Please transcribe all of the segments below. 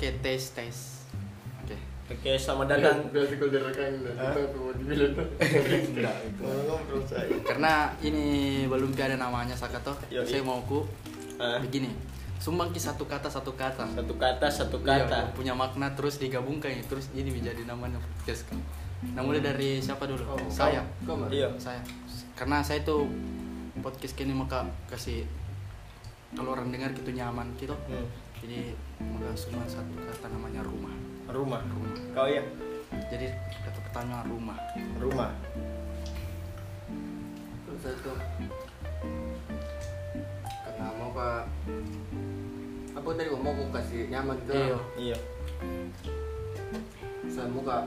Oke, tes tes. Oke. Oke, selamat datang. Biasa kalau direkam kita mau dibilang Enggak, itu. Karena ini belum ada namanya Saka toh. Yoi. Saya mau ku begini. Sumbang ki satu kata satu kata. satu kata, satu Iya, kata. punya makna terus digabungkan ya, terus ini menjadi namanya podcast kan. Nah, mulai dari siapa dulu? Oh, saya. Kau mah. Iya. Saya. Karena saya tuh podcast ini maka kasih kalau orang dengar gitu nyaman gitu. Hmm. Jadi maka cuma satu kata namanya rumah. Rumah. Rumah. Kau ya? Jadi kata pertama rumah. Rumah. Terus saya tuh karena mau ke apa tadi mau mau kasih nyaman ke Iya. Iya. saya mau ke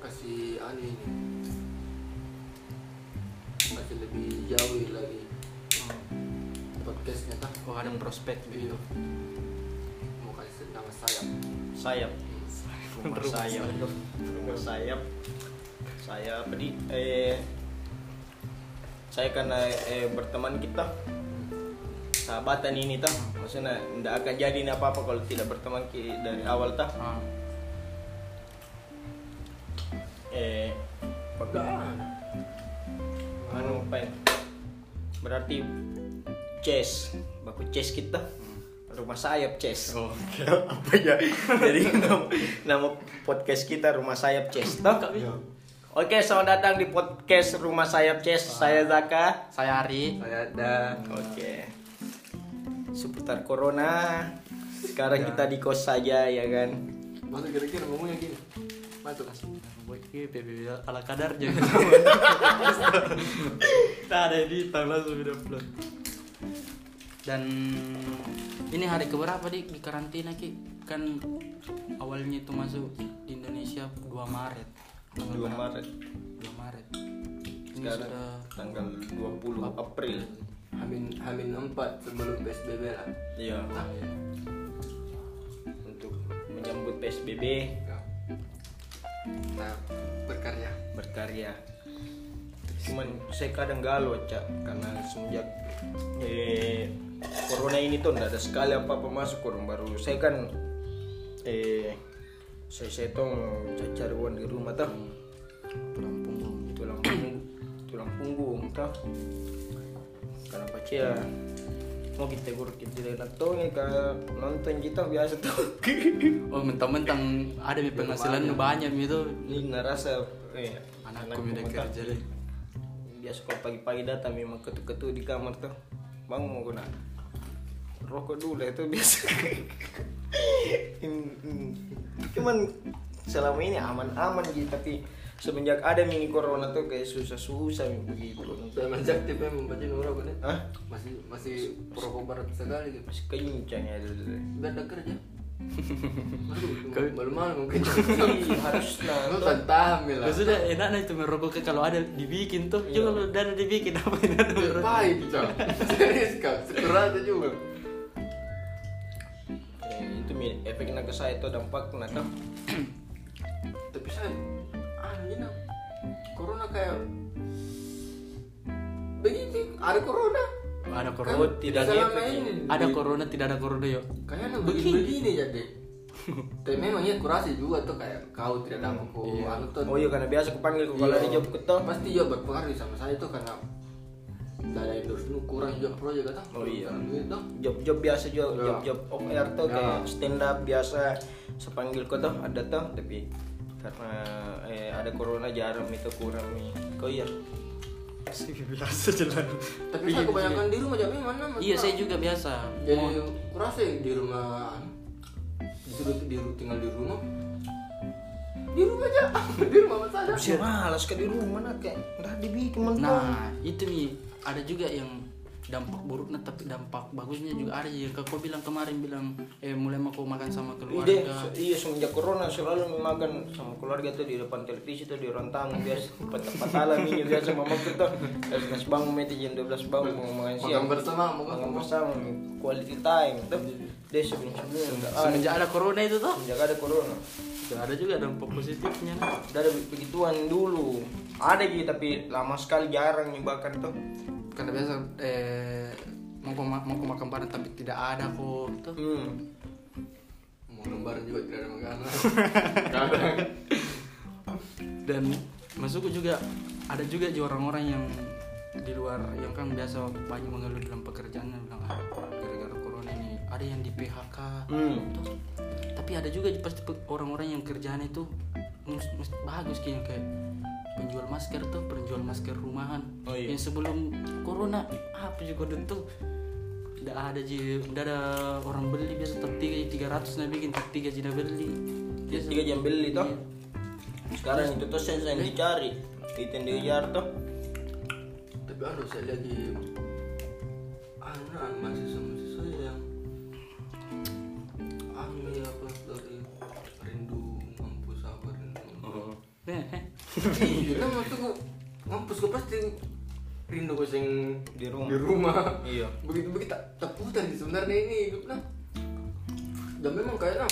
kasih anu ini kasih lebih jauh lagi podcastnya kan Oh ada prospek Iya. gitu. mau kasih nama saya Sayap. Rumah Rumah sayap. sayap. Rumah sayap. Saya apa di eh saya karena eh, berteman kita sahabatan ini tah maksudnya tidak akan jadi apa apa kalau tidak berteman ki dari awal tah Ah, eh bagaimana anu ya? berarti chess. Baku chess kita. Rumah sayap chess. Oh. apa ya? Jadi nama, nama podcast kita rumah sayap chess. Toh oke selamat datang di podcast rumah sayap chess. Saya Zaka. Saya Ari. saya ada. Oke. Seputar corona sekarang kita di kos saja ya kan? Masa kira-kira ngomongnya gini? Masuk Buat ki PBB ala kadar jangan. Tak ada di langsung udah upload. Dan ini hari keberapa di di karantina ki? Kan awalnya itu masuk di Indonesia 2 Maret. Tanggal 2 berapa? Maret 2 Maret. Ini sekarang sudah tanggal 20 April Hamin Hamin empat sebelum PSBB lah. iya untuk menyambut PSBB Nah, berkarya. berkarya cuman saya kadang galau cak karena semenjak eh, corona ini tuh tidak ada sekali apa apa masuk orang baru. Saya kan eh saya saya tuh cari uang di rumah tuh tulang punggung. tulang punggung tulang punggung tuh karena pacia mau kita gur kita tuh nih ke nonton kita biasa tuh. Oh mentang-mentang ada mi penghasilan banyak mi itu ini ngerasa eh anakku udah kerja deh. Biasa kalau pagi-pagi datang memang ketuk-ketuk di kamar tuh. Bang mau guna. Rokok dulu itu biasa. Cuman selama ini aman-aman gitu tapi semenjak ada mini corona tuh kayak susah-susah begitu aktif ya membaca nurah nih. Masih masih perokok barat sekali gitu. masih kencang ya dulu. Ada kerja. Aduh, malu-malu mungkin. Harus Lu nah tahan Ya lah. sudah enak nih tuh merokok ke kalau ada dibikin tuh. Coba kalau udah ada dibikin apa ini ada merokok. Baik, Cok. Serius kak, sekurang juga. eh, itu mi- efeknya ke saya tuh dampaknya tuh Tapi saya, ah ini corona kayak begini, ada corona. Ada Kan corona. tidak selama ngefek, ini Ada corona tidak ada corona yuk. Kayaknya begini-begini jadi. Tapi memang ya kurasi juga tuh kayak kau tidak dapat ku Iya. anu tuh. oh iya karena biasa aku panggil kalau Iya. ada job ketemu pasti juga berpengaruh sama saya tuh karena dana endorse nu kurang job project kata. Oh iya. Gitu. job-job biasa job Ya. job-job off air tuh Ya. kayak stand up biasa sepanggil kau tuh ada tuh tapi karena eh, ada corona jarang itu kurang nih kau iya biasa jalan. Tapi saya kebanyakan di rumah jadi mana? Iya saya juga biasa. Jadi Mau- kurasi di rumah disuruh di tinggal di rumah. Di rumah aja, di rumah mas saja. sih malas ke di rumah nak kayak udah dibikin mentah Nah itu nih ada juga yang dampak buruknya tapi dampak bagusnya juga ada. Yang kau bilang kemarin bilang eh mulai mau kau makan sama Ide, keluarga. se- iya semenjak corona selalu makan sama keluarga tuh di depan televisi tuh di rantang biasa patah-patah ini biasa mama kita. Harus nasi bangun meti jam 12 bangun mau makan siang. Makan bersama, makan bersama quality time. Tuh dia sebelum sebelumnya Semenjak ada corona itu tuh. semenjak ada corona. Sudah ada juga dampak positifnya. udah ada begituan dulu. Ada gitu tapi lama sekali jarang nih bahkan tuh Karena biasa eh mau mau mau ke makan bareng tapi tidak ada kok gitu hmm. mau lebaran juga tidak ada makanan dan masukku juga ada juga orang-orang yang di luar yang kan biasa banyak mengeluh dalam pekerjaannya bilang ah gara-gara corona ini ada yang di PHK Hmm. Tuh. tapi ada juga pasti orang-orang yang kerjaan itu mus- mus- bagus kayak penjual masker tuh penjual masker rumahan. Oh, iya. yang sebelum corona apa juga tuh? Tidak ada ji tidak ada orang beli biasa top tiga tiga ratus nah bikin top tiga jadi beli. Biasa. tiga jam beli toh. Iya. sekarang itu tuh saya yang dicari itu yang dikejar toh tapi anu saya lagi iya. Kan maksudku ngampus gue pasti rindu gue sing Di rumah. di rumah. Iya. begitu begitu tak tak putar sih sebenarnya ini hidup nah dan memang kayaknya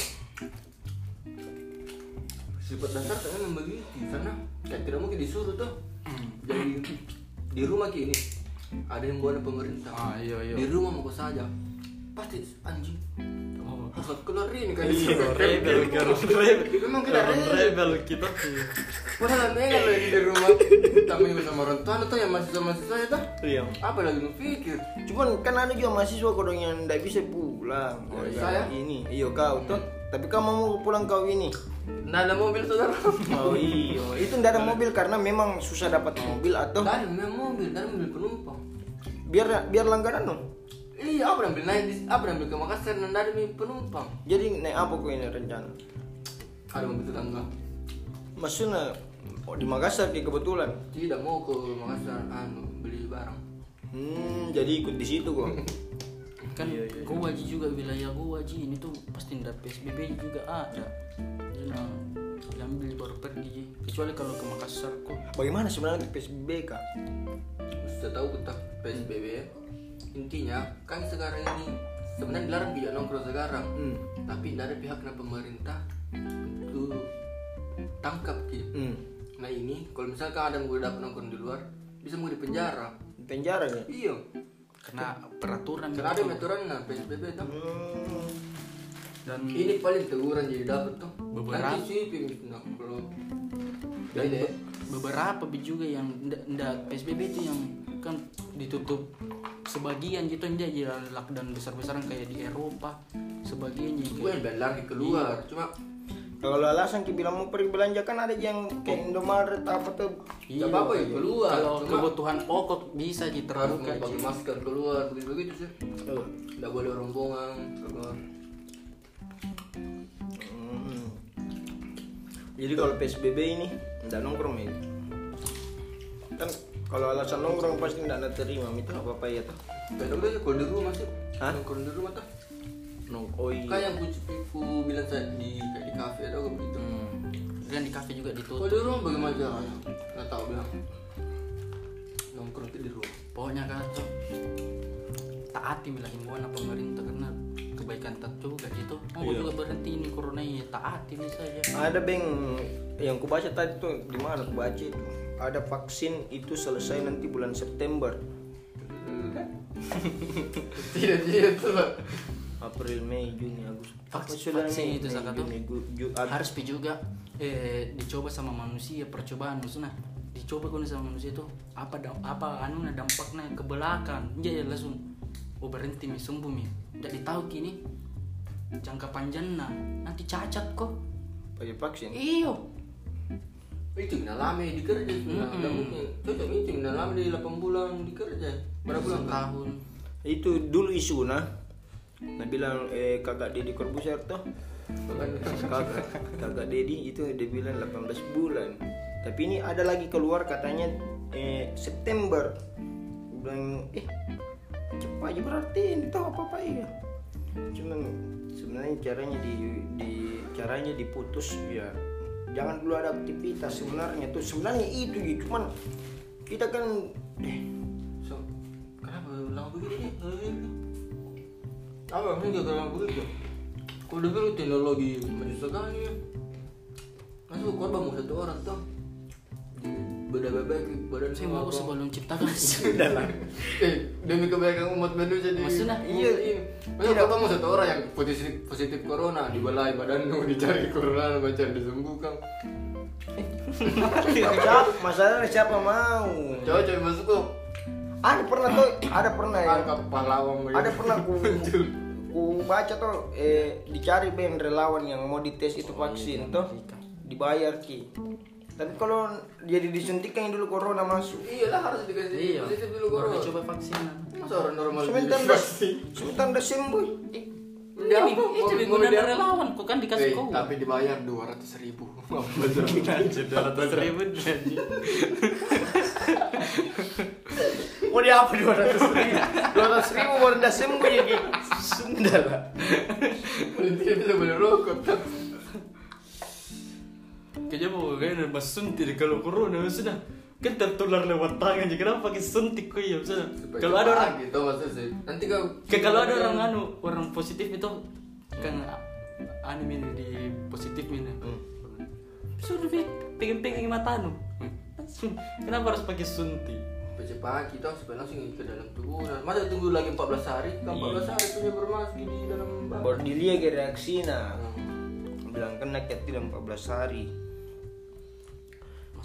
sifat dasar saya memang begitu karena kayak tidak mungkin disuruh tuh. Jadi di rumah gini ada yang buat pemerintah. Ah, iya, iya. di rumah mau saja. Pasti anjing Oh. harus keluar ini kan Iya, rebel, rebel, rebel. memang kita rebel? rebel kita tuh Padahal kan lagi di rumah. Kami juga sama orang tua tuh yang mahasiswa-mahasiswa ya tuh iya. Apa lagi pikir? cuman kan ada juga mahasiswa kodong yang tidak bisa pulang. Oh, saya? ini iya kau tuh tapi kamu mau pulang kau ini? Nggak ada mobil saudara. Oh iya. Itu tidak ada mobil karena memang susah dapat mobil atau? Nggak ada memang mobil, nggak ada mobil penumpang. Biar biar langganan dong Iya, apa ambil naik di, apa ambil ke Makassar? Dan ada penumpang. Jadi naik apa kau ini rencana? Ada mobil tetangga. Maksudnya oh, di Makassar di kebetulan? Tidak mau ke Makassar, anu, beli barang. Hmm jadi ikut di situ kok? Kan gua Ji juga wilayah gua Ji ini tuh pasti ndak PSBB juga ada. Nah diambil baru pergi. Kecuali kalau ke Makassar kok. Bagaimana sebenarnya PSBB kak? Sudah tahu kita PSBB ya Intinya, kan sekarang ini Sebenarnya dilarang tidak nongkrong sekarang hmm. Tapi ada pihak dari pemerintah Untuk tangkap gitu hmm. Nah ini, kalau misalkan ada yang udah dapat nongkrong di luar, bisa mau di penjara. Di penjara ya Iya. kena peraturan Karena ada gitu. aturan nah PSBB tuh. hmm. dan Ini paling teguran jadi dapat tuh. Beberapa. Sih nah kalau beberapa juga yang ndak PSBB itu yang kan ditutup sebagian gitu aja ya lockdown besar-besaran kayak di Eropa sebagian yang Gue lagi keluar, cuma kalau alasan kita bilang mau pergi belanja kan ada yang kayak Indomaret apa tuh Gak apa-apa ya, keluar. kalau Cuma- kebutuhan pokok bisa harus diterbuka pakai masker keluar begitu begitu sih. Oh. Tidak boleh rombongan keluar. Hmm. Jadi kalau PSBB ini nggak nongkrong ya. Kan kalau alasan nongkrong pasti nggak terima itu apa apa ya tuh. Kayak udah kalau di rumah sih. Hah? Nongkrong di rumah tuh. Nong oh iya. Kayak yang ku, ku bilang saya di kayak di kafe ada gue begitu. Hmm. dan di kafe juga Kalau ditutup di rumah bagaimana caranya? Nggak tahu bilang. Nongkrong di rumah. pokoknya kan tuh taati bila himbauan pemerintah karena kebaikan tak juga gitu mau Iya. juga berhenti ini corona ini taati bisa aja Ada beng yang ku baca tadi tuh di mana ku baca itu. Ada vaksin itu selesai nanti bulan September. tidak tidak tuh Pak. April, Mei, Juni, Agustus. Vaksin- vaksin itu, Saka, tuh. Harus pi juga. Eh, dicoba sama manusia percobaan maksudnya. Dicoba kan sama manusia itu apa apa anu dampaknya ke belakang? Jadi langsung. Oh berhenti mi sembuh mi jadi tahu kini. Jangka panjangnya. Nanti cacat kok. Pakai vaksin. iyo Itu nggak lama di kerja Mm-mm. Nggak mungkin. Cocok itu nggak lama di 8 bulan di kerja. Berapa bulan? Tahun Itu dulu isu nah. Nah bilang eh, kakak Deddy Corbuzier tuh kakak kakak Dedi itu dia bilang 18 bulan tapi ini ada lagi keluar katanya eh, September bilang eh cepat aja berarti ini tahu apa apa ya cuman sebenarnya caranya di, di caranya diputus ya jangan dulu ada aktivitas sebenarnya tuh sebenarnya itu gitu cuman kita kan eh, So, kenapa lama begini? Apa ini gak lama begitu? Kau dengar teknologi sekali ya. Masuk korban mau satu orang tuh beda baik badan Saya mau sebelum ciptakan Sudah lah. Eh, demi kebaikan umat manusia di Maksudnya? iya ini. Masa ketemu satu orang yang positif positif corona di balai badanmu dicari corona macam disembuhkan. Siapa? Masalahnya siapa mau? Coba coba masuk kok. Ada pernah tuh, ada pernah ya. Angkat pahlawan begitu. Ada pernah ku ku baca tuh eh dicari ben relawan yang mau dites itu vaksin tuh dibayar ki. Tapi kalau jadi disuntikan dulu corona masuk. Iya lah harus dikasih Iya. positif dulu Baru corona. coba vaksin. Masa orang normal Sebentar dah, sebentar dah sembuh. Eh, Udah itu dia- relawan kok kan dikasih Eh, kau. tapi dibayar dua ratus ribu. Dua ratus ribu. Mau di apa dua ratus ribu? Dua ratus ribu baru dah sembuh ya ki. Sudah lah. Dia bisa beli rokok. Kayaknya mau kayaknya mas suntik kalau corona sudah kan tertular lewat tangan jadi kenapa pakai suntik kok ya sudah kalau ada orang gitu maksudnya sih. Nanti kau kayak kalau ada orang anu orang positif itu kan anu ini di positif ini sudah pengen pengen mata anu kenapa harus pakai suntik Baca pagi toh supaya langsung ke dalam tubuh. Nah, Masa tunggu lagi 14 hari? Kan 14 hari punya bermasuk di dalam Baru dilihat ke reaksinya. Hmm. Bilang kena tidak 14 hari.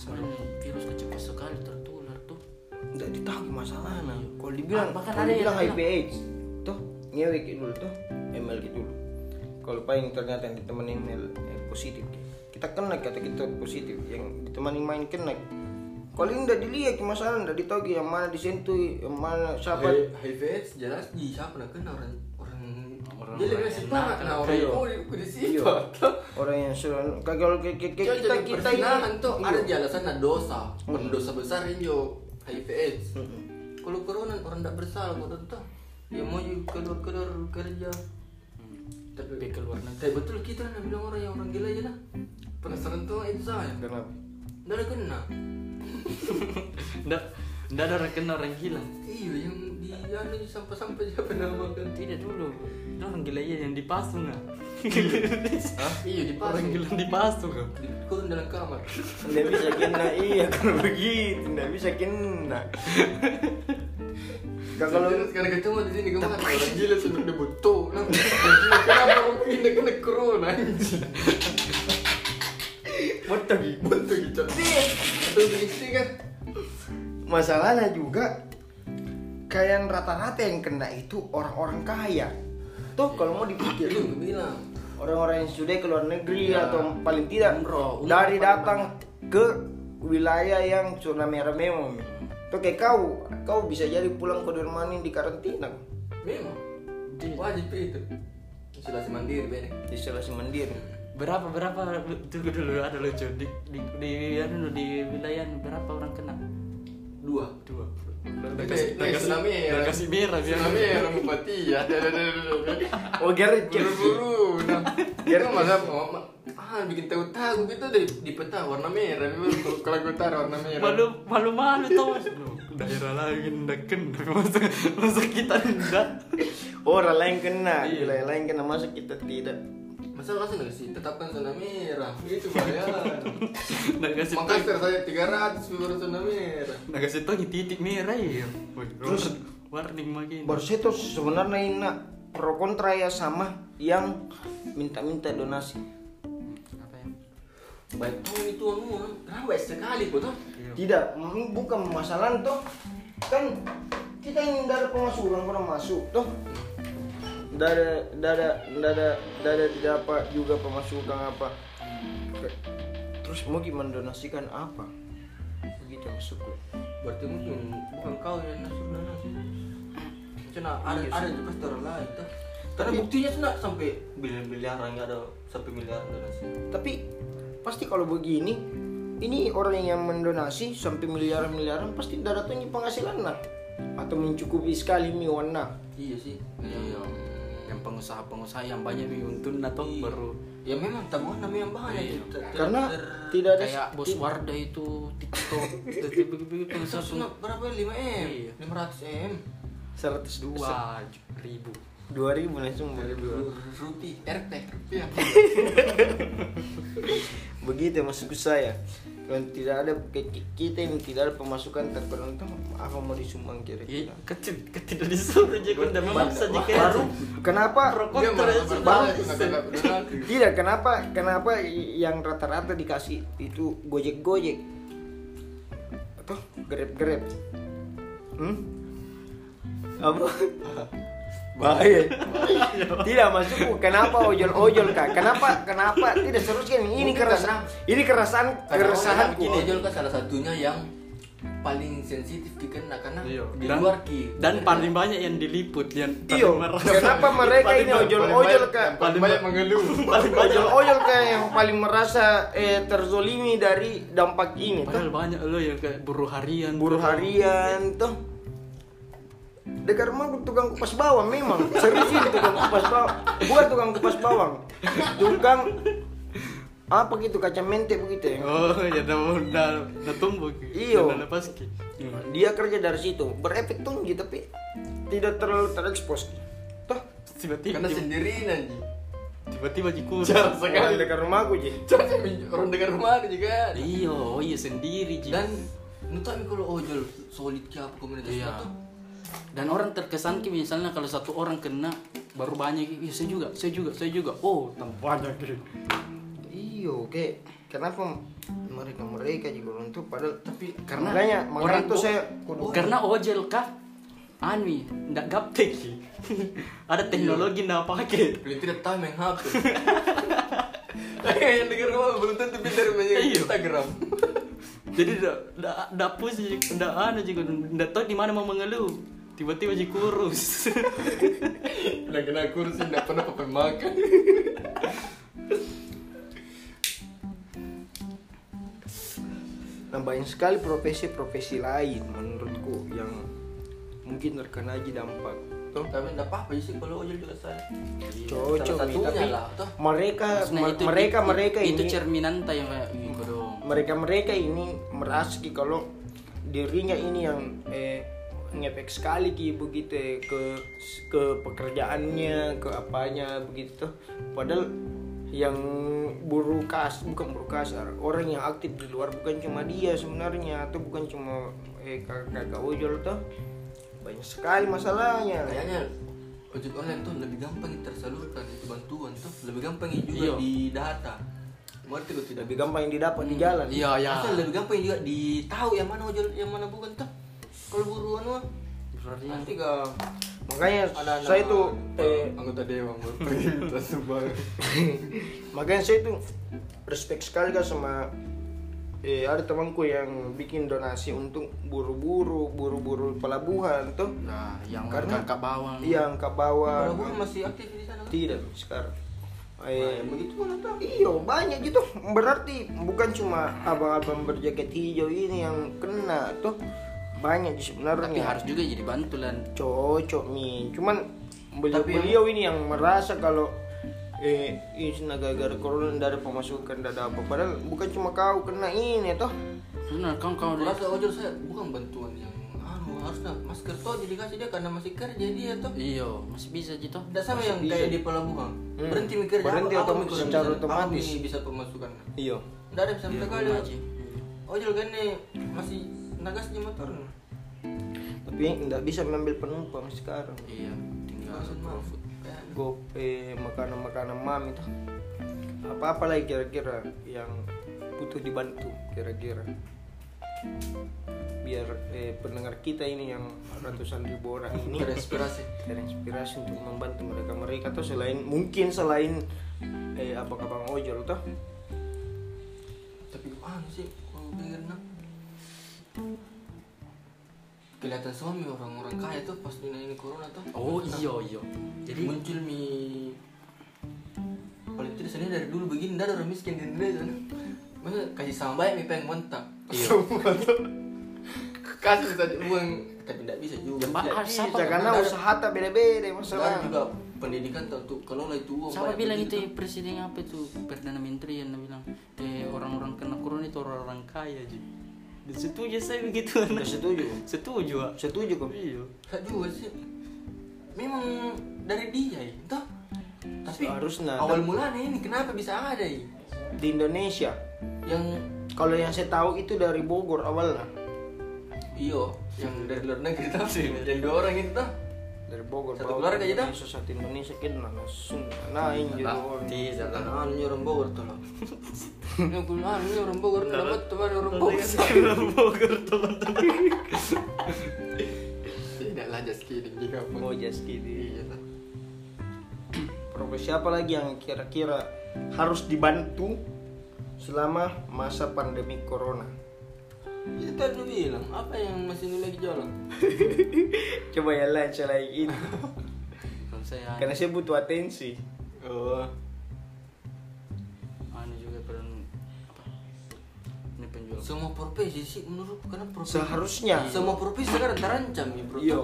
Masalahnya virus cepat sekali tertular tuh Tidak ditahu masalahnya. Kalau dibilang, Ah, bahkan kalau ada yang dibilang bilang. HIV AIDS, tuh ngewe kayak dulu tuh, ML gitu dulu. Kalau paling ternyata yang ditemani ML eh, positif, kita kena kata kita positif, yang ditemani main kena. Kalau ini udah dilihat ke masalah, udah ditahu yang mana disentuh, yang mana siapa. HIV AIDS jelas di siapa nak kena orang orang Orang dia orang lebih yang sifat nakal. nah orang itu di sifat Orang yang sudah kalau Kita kita kita Iya. ada di alasan ada dosa dosa besar ini jo HIV AIDS kalau corona orang tidak bersalah kok tuh ya mau keluar keluar kerja tapi keluar negeri tapi betul kita nak bilang orang yang orang gila aja lah penasaran tuh itu saya Kenapa? Nggak ada kena ndak ndak ada kena orang gila iya yang di anu di sampah-sampah siapa namakan tidak dulu Itu orang gila ya yang dipasung ah iya di orang pasung gila dipasung ah di kurun dalam kamar Nggak bisa kena iya kalau begitu nggak bisa kena. Gak kalau sekarang ketemu di sini kemarin orang gila sudah debut tuh. Kenapa kamu pindah kena corona anjing? Betul gitu. Betul gitu kan. masalahnya juga kayak rata-rata yang kena itu orang-orang kaya. Tuh kalau mau dipikir Itu gue bilang. orang-orang yang sudah ke luar negeri Ya. atau paling tidak Umroh, umroh dari datang ke wilayah yang zona merah memang. Tuh kayak kau, kau bisa jadi pulang ke rumah ini di karantina Memang. Wajib itu. Isolasi mandiri bener. isolasi mandiri. berapa berapa tunggu dulu ada lucu di di di, anu, di wilayah berapa orang kena Dua. dua udah kasih udah kasih tsunami ya. udah kasih merah biar Tsunami ya orang bupati ya. Ada. Oh Gerrit, Buru-buru. Nah, dia kan masa oh, ah bikin tahu-tahu gitu deh di peta warna merah. Kalau gue taruh warna merah. malu malu malu tau daerah lain ndak kena masa masa kita ndak orang lain kena, Iya. wilayah lain kena masuk kita tidak. Masa langsung sih? Tetapkan zona merah itu kasih tahu Makassar saya 300 baru zona merah kasih tahu titik merah ya terus? warning makin Baru saya tuh sebenarnya ini pro kontra ya sama yang minta-minta donasi. apa ya? Baik tuh itu anu rawat sekali kok tuh. Tidak, bukan masalah tuh. Kan kita ingin dari pemasukan kurang masuk tuh. Tidak ada, tidak ada, tidak apa juga pemasukan apa. Terus mau gimana donasikan apa? Begitu maksudku. berarti mungkin bukan kau yang nasur donasi cina ada Iya ada di pasti orang lain tuh karena buktinya cina sampai miliar-miliaran nggak ada sampai miliar donasi Tapi pasti kalau begini, ini orang yang mendonasi sampai miliaran-miliaran pasti tidak datangnya penghasilan lah. Atau mencukupi sekali miwana. iya sih yang yang pengusaha-pengusaha yang banyak nih untung atau Iya. baru ya memang tabungan namanya banyak Iya. Ter- Karena ter- tidak ada kayak bos Wardah itu TikTok. Pengusaha berapa 5 m? Iya. 500 m. 102 dua. Ribu. 2000 langsung rupiah RT rupiah begitu maksudku saya Kalau tidak ada kita ini tidak ada pemasukan terpenonton apa mau disumbang Iya, kira-kira kecil tidak disuruh aja kan udah memaksa aja kayak baru kenapa? Itu donasi. tidak kenapa kenapa yang rata-rata dikasih itu gojek gojek atau grab grab hmm? apa bahaya. Tidak maksudku kenapa ojol ojol kak? Kenapa kenapa? Tidak seharusnya ini ini Mungkin keresahan ini keresahan orang ojol kan salah satunya yang paling sensitif kena karena Iya. di Dan- luar ki. Dan paling banyak yang diliput yang iyo kenapa mereka ini ojol ojol kak? paling banyak mengeluh. paling ojol ojol kak yang paling merasa eh, terzolimi dari dampak ini tuh Padahal banyak lo yang kayak buruh harian buruh harian tuh dekat rumah tukang kupas bawang memang serius ini tukang kupas bawang bukan tukang kupas bawang tukang apa gitu kaca mente begitu ya Oh, ya udah udah udah tumbuh. Iyo. Udah lepas ki. dia kerja dari situ berefek tinggi tapi tidak terlalu terekspos toh Tiba-tiba karena sendirian aja tiba-tiba jikur. Jarang sekali dekat rumahku ji orang dengar rumah juga Iya, oh iya sendiri Ji. dan nutami kalau ojol solid ke apa komunitas Iya. itu dan orang terkesan ki misalnya kalau satu orang kena baru banyak iya saya juga saya juga saya juga oh tambah banyak gitu iyo kayak kenapa mereka mereka juga untuk padahal tapi karena makanya makanya orang tuh saya kudu karena ojel kah Anwi, ndak gaptek ki. Ada teknologi ndak pakai. paling tidak tahu main HP yang dengar rumah belum tentu pintar main Iya. Instagram Jadi ndak ndak ndak pusing, ndak anu juga ndak tahu di mana mau mengeluh. Tiba-tiba ji kurus. udah kena kursi nggak pernah pakai makan Nah banyak sekali profesi-profesi lain menurutku yang mungkin terkena aja dampak. Tuh, tapi nggak apa-apa sih kalau ojol juga saya cocok Salah nih, satunya tapi lah, toh. mereka mer- mereka itu, mereka itu ini cerminan ta yang kayak gitu mereka mereka ini merasa ki kalau dirinya ini yang eh, ngefek sekali ki begitu ya, ke ke pekerjaannya ke apanya begitu padahal yang buruh kas bukan buruh kasar orang yang aktif di luar bukan cuma dia sebenarnya atau bukan cuma eh kakak kakak ojol tuh. Banyak sekali masalahnya. Kayaknya ojek online tuh lebih gampang tersalurkan itu bantuan tuh. Lebih gampang juga Iya. di data. Kok tidak lebih gampang yang didapat di jalan. Iya, ya. Asal lebih gampang juga ditahu yang mana ojol yang mana bukan tuh kalau buruan mah Berarti nanti gak makanya ada saya tuh eh, anggota dewan subang makanya saya tuh respect sekali kan sama eh, ada temanku yang bikin donasi untuk buru-buru buru-buru pelabuhan tuh nah, yang Karena- kakak bawang. yang ke bawah kalau bukan masih aktif di sana? Tidak sekarang. Eh, begitu mana tuh Iya banyak gitu. Berarti bukan cuma abang-abang berjaket hijau ini yang kena tuh banyak Tapi sebenarnya harus juga jadi bantulan. cocok nih cuman beliau Tapi beliau ini yang merasa kalau eh ini gara-gara corona ada pemasukan tidak ada apa padahal bukan cuma kau kena ini toh Benar, kau kau rasa ojol saya bukan bantuan yang anu harusnya masker toh jadi kasih dia karena masih kerja dia tuh Iya, masih bisa gitu. Tidak sama Masih yang bisa. kayak di pelabuhan. Hmm. Berhenti mikir Berhenti apa- otomatis, mikir secara otomatis. bisa pemasukan. iya Tidak ada sama Di sekali. Ojol kan nih masih nagas di motor. tapi tidak bisa mengambil penumpang sekarang Iya, tinggal Langsung mah. profit. Kayak go eh, makanan-makanan mam itu apa-apa lagi kira-kira yang butuh dibantu kira-kira biar eh, pendengar kita ini yang ratusan ribu orang ini Terinspirasi. terinspirasi untuk membantu mereka mereka tuh selain mungkin selain eh, abang-abang ojol tuh Tapi anu sih kalau pikir kelihatan suami orang-orang kaya tuh pas ini ini corona tuh. Oh iya iya. Jadi muncul mi paling tidak sebenarnya dari dulu begini ada orang miskin di Indonesia. Masa kasih sama baik mi pengen montak. Iya. kasih saja uang tapi tidak bisa juga. Ya, Pak, Tidak bisa, karena ada- usaha tak beda-beda masalah juga pendidikan tuh untuk kalau lah itu uang Siapa bilang itu presiden apa itu perdana menteri yang bilang eh orang-orang kena corona itu orang-orang kaya aja. Setuju saya begitu. Udah setuju. Setuju ah. setuju kok. Iya. Juga sih. Memang dari dia ya toh tapi Seharusnya. awal mulanya ini kenapa bisa ada ya di Indonesia. Yang kalau yang saya tahu itu dari Bogor awalnya. Iyo, yang dari luar negeri tahu sih, yang dua orang itu dari Bogor Satu keluarga ke aja dah. Satu Indonesia kena langsung naik juga orang Tidak lah, anu ini orang Bogor tuh loh. Ini aku ini orang Bogor, dapat tuh ada orang Bogor. Bogor teman-teman Tidak lah, just kidding juga pun. oh just kidding Iya lah. profesi apa lagi yang kira-kira harus dibantu selama masa pandemi corona Itu tadi lu bilang, apa yang masih ini lagi jalan? coba ya lah lagi ini karena saya butuh atensi Oh, semua profesi sih menurut karena profesi seharusnya. semua profesi sekarang terancam ya bro. Iya.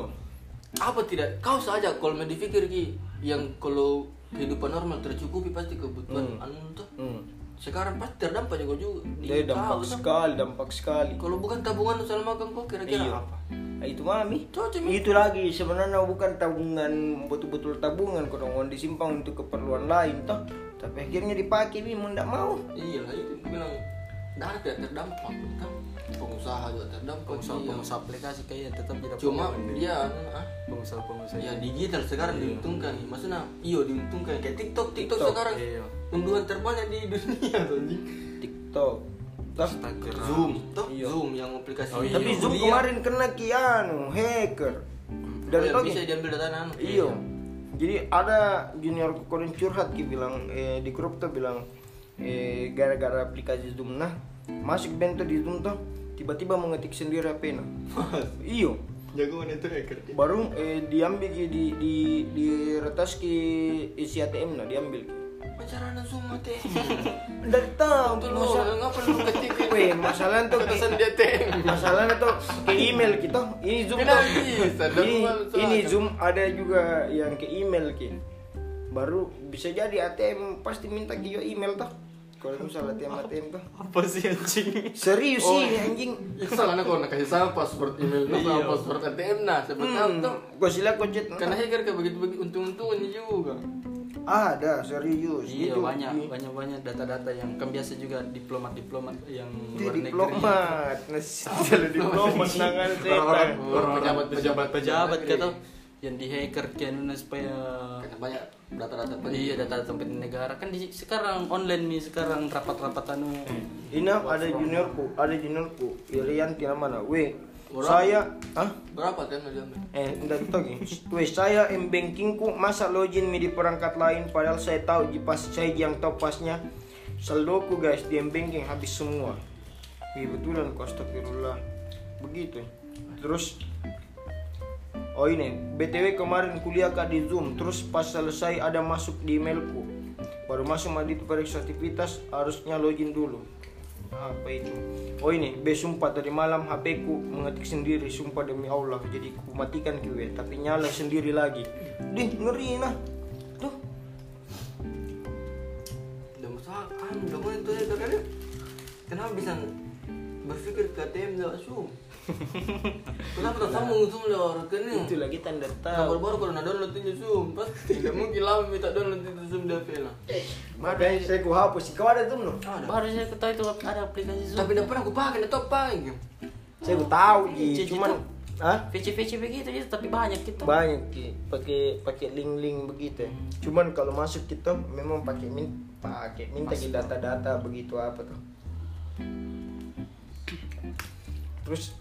apa tidak? Kau saja kalau mau dipikir ki yang kalau kehidupan normal tercukupi pasti kebutuhan Hmm. anu tuh. Hmm. sekarang pasti terdampak juga juga di Jadi dampak kau, tuh. sekali dampak sekali. Kalau bukan tabungan selama makan kau kira-kira Iya. apa? Nah, itu mami Cocok, itu lagi sebenarnya bukan tabungan betul-betul tabungan kalau mau disimpan untuk keperluan lain toh. Tapi akhirnya dipakai mi mau ndak mau. Iya lah itu bilang dah tidak terdampak kan pengusaha juga terdampak pengusaha iya. pengusaha aplikasi kayaknya tetap tidak cuma dia ah, pengusaha pengusaha ya digital sekarang diuntungkan. Maksudnya iyo diuntungkan. Kayak TikTok TikTok, TikTok, sekarang. iya. unduhan terbanyak di dunia tuh. TikTok. Instagram. Zoom. Toh Iya. Zoom yang aplikasi Oh, iya. tapi Zoom kemarin kena kianu hacker. Dan oh, toh bisa diambil data anu Iya. Jadi ada junior korin curhat ki bilang eh, di grup tuh bilang eh, gara-gara aplikasi Zoom. Nah masuk bento di Zoom tuh tiba-tiba mengetik sendiri apa nah. Iyo. jagoan itu hacker Baru eh, diambil ki di di di retas ki isi ATM nah diambil pacaran Zoom teh Nggak tahu Tuh masalah. ngapa lu ketik Weh, masalah tuh ki- pesan dia teh masalahnya tuh ke email kita ini zoom tuh ini, ini zoom ada juga yang ke email ki. Baru bisa jadi ATM pasti minta ke email tuh kalau misalnya ATM ATM tuh. Apa sih anjing? Serius Oh. sih anjing. Ya salahnya kalau nak kasih sama password email lu sama Iya. password ATM nah tahu hmm, tuh. gue sila chat karena hacker kayak begitu begitu untung-untungannya juga. Ada serius iya Itu banyak banyak banyak data-data yang kan biasa juga diplomat diplomat yang di luar negeri. diplomat. Nasi kalau diplomat nangan orang pejabat pejabat pejabat kata yang di hacker kian supaya karena banyak data-data penting iya data-data penting negara kan di sekarang online nih sekarang rapat-rapat anu ini ada juniorku ada juniorku Irianti namanya weh Orang? saya ah berapa kan diambil Eh, enggak gitu lagi. Weh, saya m bankingku masa login di perangkat lain padahal saya tahu di pas saya yang tahu pasnya saldoku guys di m banking habis semua. Iya betulan kok astagfirullah. Begitu. Terus Oh ini, BTW kemarin kuliah kak di Zoom, terus pas selesai ada masuk di emailku. Baru masuk mandi periksa aktivitas, harusnya login dulu. Apa itu? Oh ini, B sumpah tadi malam HP ku mengetik sendiri, sumpah demi Allah. Jadi ku matikan kiwe, tapi nyala sendiri lagi. Dih, ngeri nah. kenapa tak sambung zoom lewat kan itu lagi tanda tahu. baru-baru kalau nak download itu zoom. Pasti tidak mungkin lama minta download itu zoom di HP lah. Makanya saya ku hapus. Kau ada Zoom no? ada. Baru saya ketahui itu ada aplikasi Zoom. Tapi tidak pernah aku pakai tidak tahu pakai Saya ku tahu cuman. Hah? VC-VC begitu aja tapi banyak kita. Banyak ki pakai pakai link-link begitu. Cuman kalau masuk kita memang pakai min pakai minta data-data begitu apa tuh terus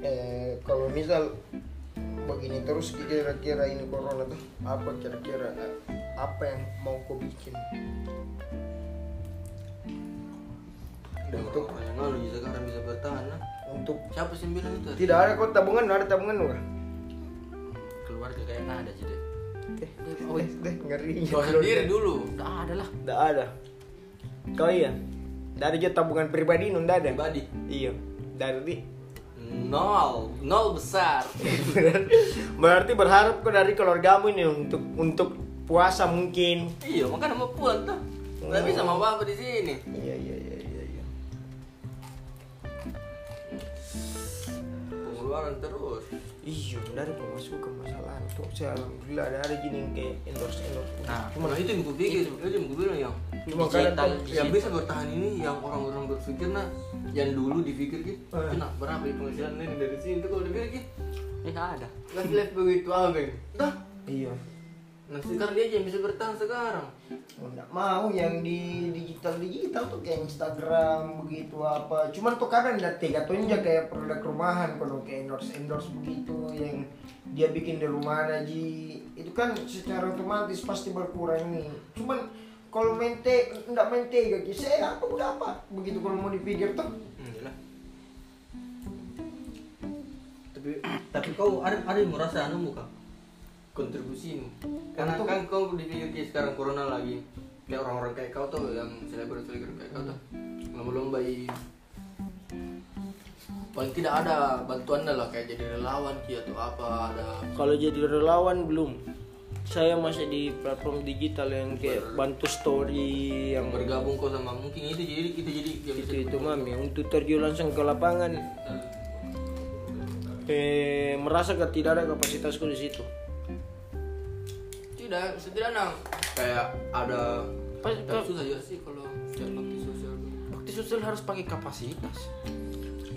eh kalau misal begini terus kira-kira ini corona tuh apa kira-kira? Apa yang mau kau bikin? Untuk- sekarang bisa bertahan nah. untuk siapa sih bilang itu? Tidak ada kok tabungan ada tabungan enggak keluarga kayak nggak ada sih deh deh deh deh ngeri. Kau sendiri dulu. Udah ada lah. Tidak ada. Kau iya. Tidak ada juga tabungan pribadi nun tidak ada. pribadi. Iya. Dari nol nol besar berarti berharap kau dari keluargamu ini untuk untuk puasa mungkin. iya makanya mau pulang tuh nggak bisa mau apa di sini Iya iya iya iya. iya. pengeluaran terus Iya, dari pemasukan masalah itu saya alhamdulillah ada ada gini yang kayak endorse endorse. Nah, Cuma itu yang gue pikir, itu yang gue bilang yang Cuma digital, tuh- yang bisa bertahan ini yang orang-orang berpikir nah yang dulu dipikir gitu Eh. kena berapa ya penghasilan ini dari sini tuh kalau dipikir gitu eh ada live live begitu abeng dah Iya. nah sekarang dia aja yang bisa bertahan sekarang Nggak mau yang di digital digital tuh kayak Instagram begitu apa. Cuman tuh kadang tega tuh aja kayak produk rumahan kalau kayak endorse endorse begitu yang dia bikin di rumah aja. Itu kan secara otomatis pasti berkurang nih. Cuman kalau mente nggak mentega saya apa udah apa? Begitu kalau mau dipikir tuh. Tapi tapi kau ada ada yang merasa anu muka kontribusi karena Untuk- kan kau dipikir kayak sekarang corona lagi. Kayak orang-orang kayak kau tuh yang selebriti selebriti kayak kau tuh. Lomba-lomba i- paling tidak ada bantuan lah kayak jadi relawan ki atau apa ada Kalau jadi relawan belum. Saya masih di platform digital yang kayak bantu story yang bergabung kau sama mungkin itu jadi kita jadi itu itu. mami untuk terjun langsung ke lapangan. Eh merasa ke tidak ada kapasitasku di situ. Tidak setidaknya kayak ada Pas- susah juga sih kalau setiap bakti sosial bakti sosial harus pakai kapasitas.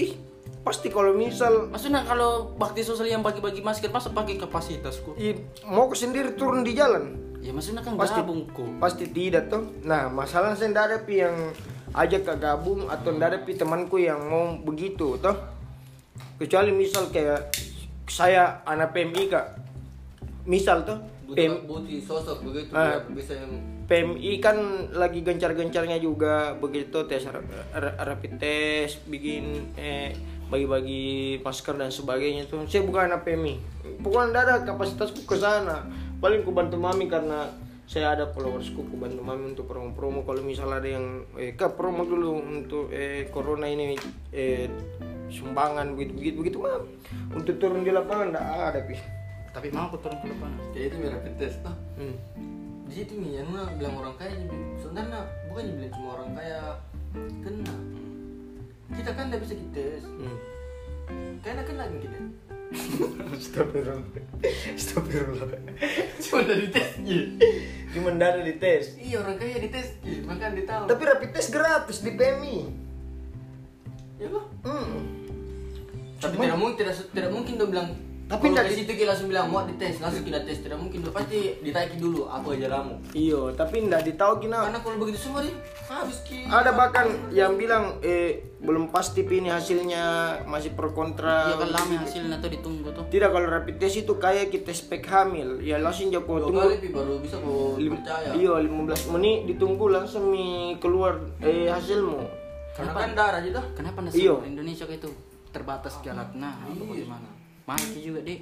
Ih, pasti kalau misal maksudnya kalau bakti sosial yang bagi-bagi masker masa pakai kapasitas kok? Ih, mau ke sendiri turun di jalan, ya maksudnya kan Pasti- gabung kok. pasti tidak tuh. Nah, masalah saya ada pi yang ajak ke gabung atau ndak ada pi temanku yang mau begitu toh. Kecuali misal kayak saya anak PMI kak, misal tuh PM, butuh sosok begitu biar bisa yang PMI kan lagi gencar-gencarnya juga begitu tes ra- ra- rapid test, bikin eh bagi-bagi masker dan sebagainya tuh. Saya bukan anak PMI. Pokoknya nggak ada kapasitasku ke sana. Paling ku bantu mami karena saya ada followersku ku bantu mami untuk promo-promo kalau misalnya ada yang eh ke promo dulu untuk eh corona ini eh sumbangan begitu begitu begitu mah untuk turun di lapangan nggak ada pi tapi mau aku turun ke depan kayak itu rapid test tuh hmm. di situ nih yang bilang orang kaya jadi sebenarnya bukan bilang cuma orang kaya kena kita kan tidak bisa Hmm. kayaknya kena kan kita Astagfirullah. Astagfirullah. cuma dari tes Cuma nggak ada di tes. iya orang kaya dites makan dia tahu Tapi rapid test gratis di PMI. ya kok Hmm. tapi Cuma- tidak mungkin tidak tidak mungkin dia bilang Tapi kalau ke di- situ kita langsung bilang mau dites langsung kita tes. Tidak mungkin pasti ditaiki dulu aku aja ramu Iya, tapi nggak ditahu kina. karena kalau begitu semua dia habis ki. Ada bahkan yang bilang eh belum pasti ini hasilnya masih pro kontra. iya kan lama hasilnya tuh ditunggu tuh. Tidak kalau rapid test itu kayak kita spek hamil, ya langsung jauh dua tunggu. kali baru bisa kau Lim- percaya. Iya, 15 menit ditunggu langsung mi keluar eh hasilmu. karena kan darah aja dah kenapa Iya. seluruh Indonesia kayak itu terbatas jalan nah itu Maki juga deh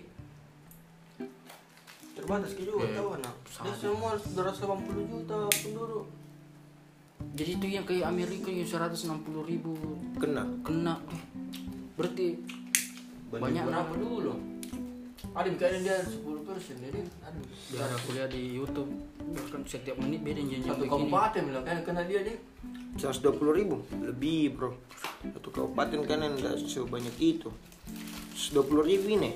terbatas ki juga tahu anak. dia semua 280 juta penduduk. Jadi itu yang kayak Amerika yang 160 ribu Kena. kena. Eh, berarti banyak berapa nama dulu ada yang dia 10 persen jadi aduh biar aku lihat di YouTube. Bahkan setiap menit beda janji satu kabupaten bilang kan kena dia deh 120 ribu. Lebih bro. Satu kabupaten kan enggak sebanyak itu 120 ribu ini.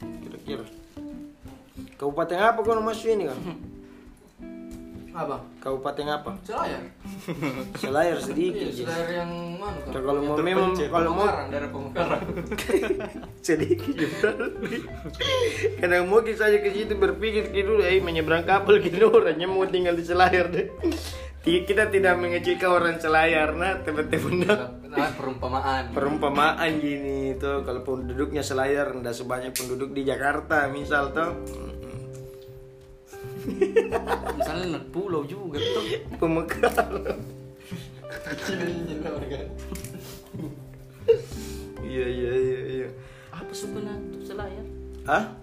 Kira-kira. Kabupaten apa kau masuk ini kan apa? Kabupaten apa? Selayar selayar sedikit iya ya. selayar yang mana kan Nah, kalau mau memang kalau mau daerah pemekaran. Sedikit juga kadang mau kita saja ke situ berpikir gitu dulu eh menyeberang kapal gitu orangnya mau tinggal di selayar deh. Kita tidak mengecilkan orang selayar nah teman-teman nah perumpamaan. Perumpamaan gini tuh kalau penduduknya selayar ndak sebanyak penduduk di Jakarta misal tuh. Misalnya net pulau juga tuh. Pemekaran iya iya iya iya. Apa sukuna tuh selayar? Ah